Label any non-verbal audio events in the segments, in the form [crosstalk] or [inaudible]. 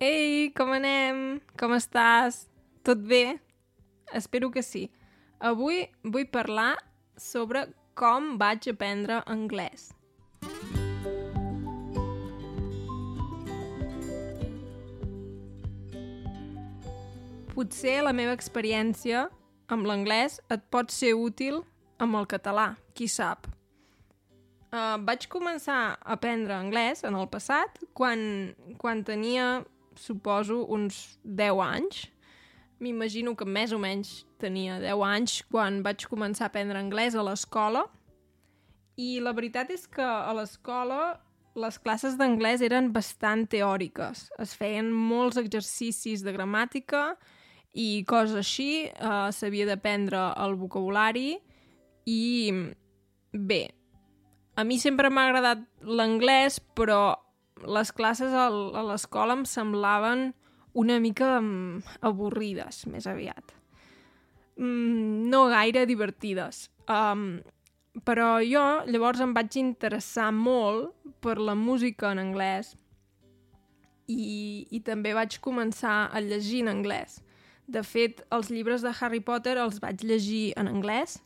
Ei, com anem? Com estàs? Tot bé? Espero que sí. Avui vull parlar sobre com vaig aprendre anglès. Potser la meva experiència amb l'anglès et pot ser útil amb el català, qui sap. Uh, vaig començar a aprendre anglès en el passat quan, quan tenia, suposo, uns 10 anys. M'imagino que més o menys tenia 10 anys quan vaig començar a aprendre anglès a l'escola. I la veritat és que a l'escola les classes d'anglès eren bastant teòriques. Es feien molts exercicis de gramàtica i coses així. Uh, S'havia d'aprendre el vocabulari i bé, a mi sempre m'ha agradat l'anglès, però les classes a l'escola em semblaven una mica um, avorrides, més aviat. Mm, no gaire divertides. Um, però jo llavors em vaig interessar molt per la música en anglès i, i també vaig començar a llegir en anglès. De fet, els llibres de Harry Potter els vaig llegir en anglès,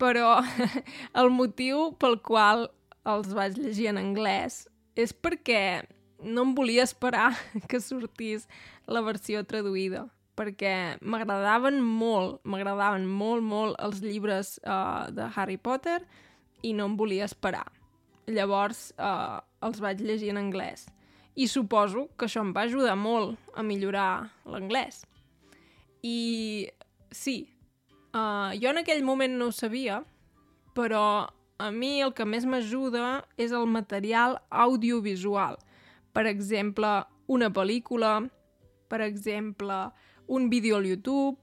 però [laughs] el motiu pel qual els vaig llegir en anglès és perquè no em volia esperar [laughs] que sortís la versió traduïda, perquè m'agradaven molt, m'agradaven molt, molt els llibres uh, de Harry Potter i no em volia esperar. Llavors uh, els vaig llegir en anglès. I suposo que això em va ajudar molt a millorar l'anglès. I sí, Uh, jo en aquell moment no ho sabia, però a mi el que més m'ajuda és el material audiovisual. Per exemple, una pel·lícula, per exemple, un vídeo al YouTube,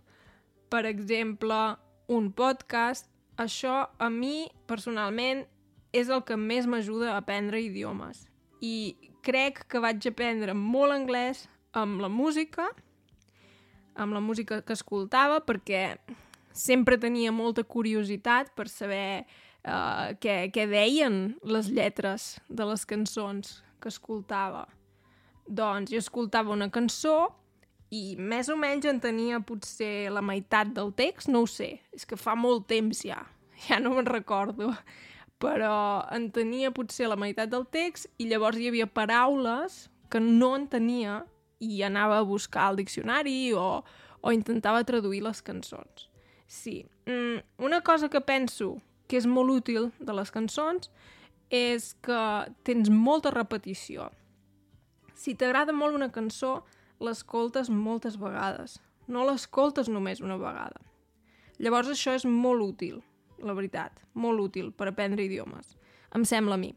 per exemple, un podcast. Això, a mi, personalment, és el que més m'ajuda a aprendre idiomes. I crec que vaig aprendre molt anglès amb la música, amb la música que escoltava, perquè sempre tenia molta curiositat per saber uh, què, què deien les lletres de les cançons que escoltava. Doncs jo escoltava una cançó i més o menys en tenia potser la meitat del text, no ho sé, és que fa molt temps ja, [laughs] ja no me'n recordo, però en tenia potser la meitat del text i llavors hi havia paraules que no entenia i anava a buscar al diccionari o, o intentava traduir les cançons. Sí. Mm, una cosa que penso que és molt útil de les cançons és que tens molta repetició. Si t'agrada molt una cançó, l'escoltes moltes vegades. No l'escoltes només una vegada. Llavors això és molt útil, la veritat, molt útil per aprendre idiomes. Em sembla a mi.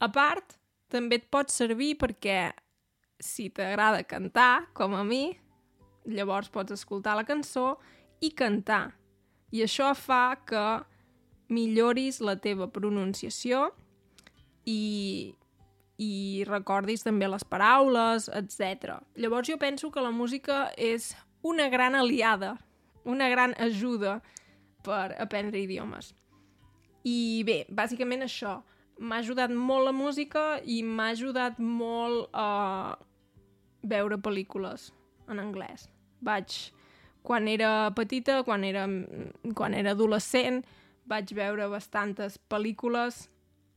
A part, també et pot servir perquè si t'agrada cantar, com a mi, llavors pots escoltar la cançó i cantar i això fa que milloris la teva pronunciació i, i recordis també les paraules, etc. Llavors jo penso que la música és una gran aliada, una gran ajuda per aprendre idiomes. I bé, bàsicament això. M'ha ajudat molt la música i m'ha ajudat molt a veure pel·lícules en anglès. Vaig quan era petita, quan era, quan era adolescent, vaig veure bastantes pel·lícules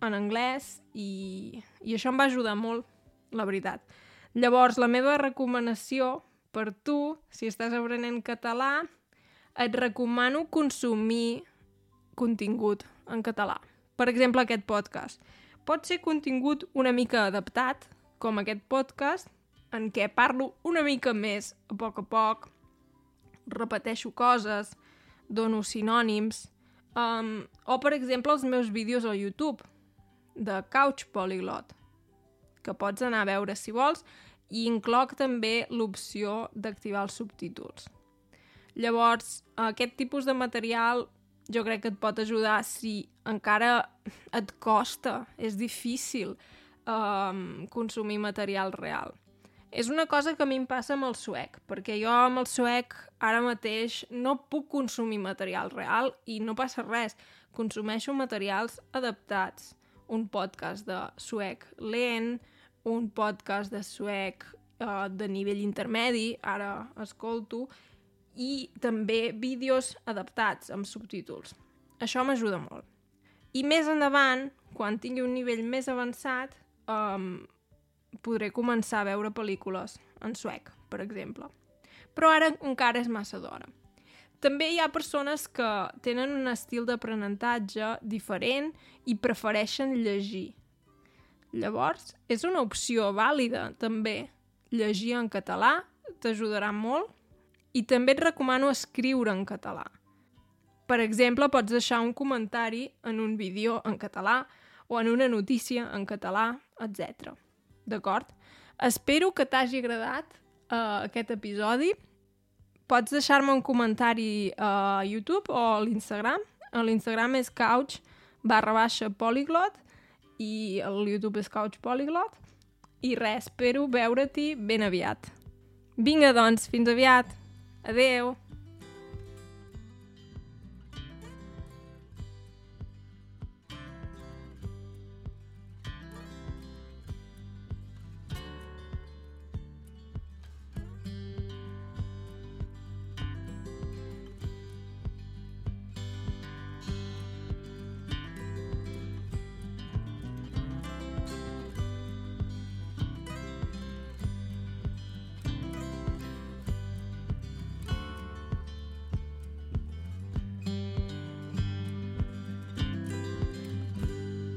en anglès i, i això em va ajudar molt, la veritat. Llavors, la meva recomanació per tu, si estàs aprenent català, et recomano consumir contingut en català. Per exemple, aquest podcast. Pot ser contingut una mica adaptat, com aquest podcast, en què parlo una mica més a poc a poc, repeteixo coses, dono sinònims, um, o, per exemple, els meus vídeos al YouTube, de Couch Polyglot, que pots anar a veure si vols, i incloc també l'opció d'activar els subtítols. Llavors, aquest tipus de material jo crec que et pot ajudar si encara et costa, és difícil um, consumir material real. És una cosa que a mi em passa amb el suec, perquè jo amb el suec ara mateix no puc consumir material real i no passa res. Consumeixo materials adaptats. Un podcast de suec lent, un podcast de suec uh, de nivell intermedi, ara escolto, i també vídeos adaptats amb subtítols. Això m'ajuda molt. I més endavant, quan tingui un nivell més avançat, um, podré començar a veure pel·lícules en suec, per exemple. Però ara encara és massa d'hora. També hi ha persones que tenen un estil d'aprenentatge diferent i prefereixen llegir. Llavors, és una opció vàlida, també. Llegir en català t'ajudarà molt i també et recomano escriure en català. Per exemple, pots deixar un comentari en un vídeo en català o en una notícia en català, etc. D'acord? Espero que t'hagi agradat uh, aquest episodi. Pots deixar-me un comentari a YouTube o a l'Instagram. A l'Instagram és couch barra baixa polyglot i el YouTube és couch polyglot. I res, espero veure-t'hi ben aviat. Vinga, doncs, fins aviat! Adeu!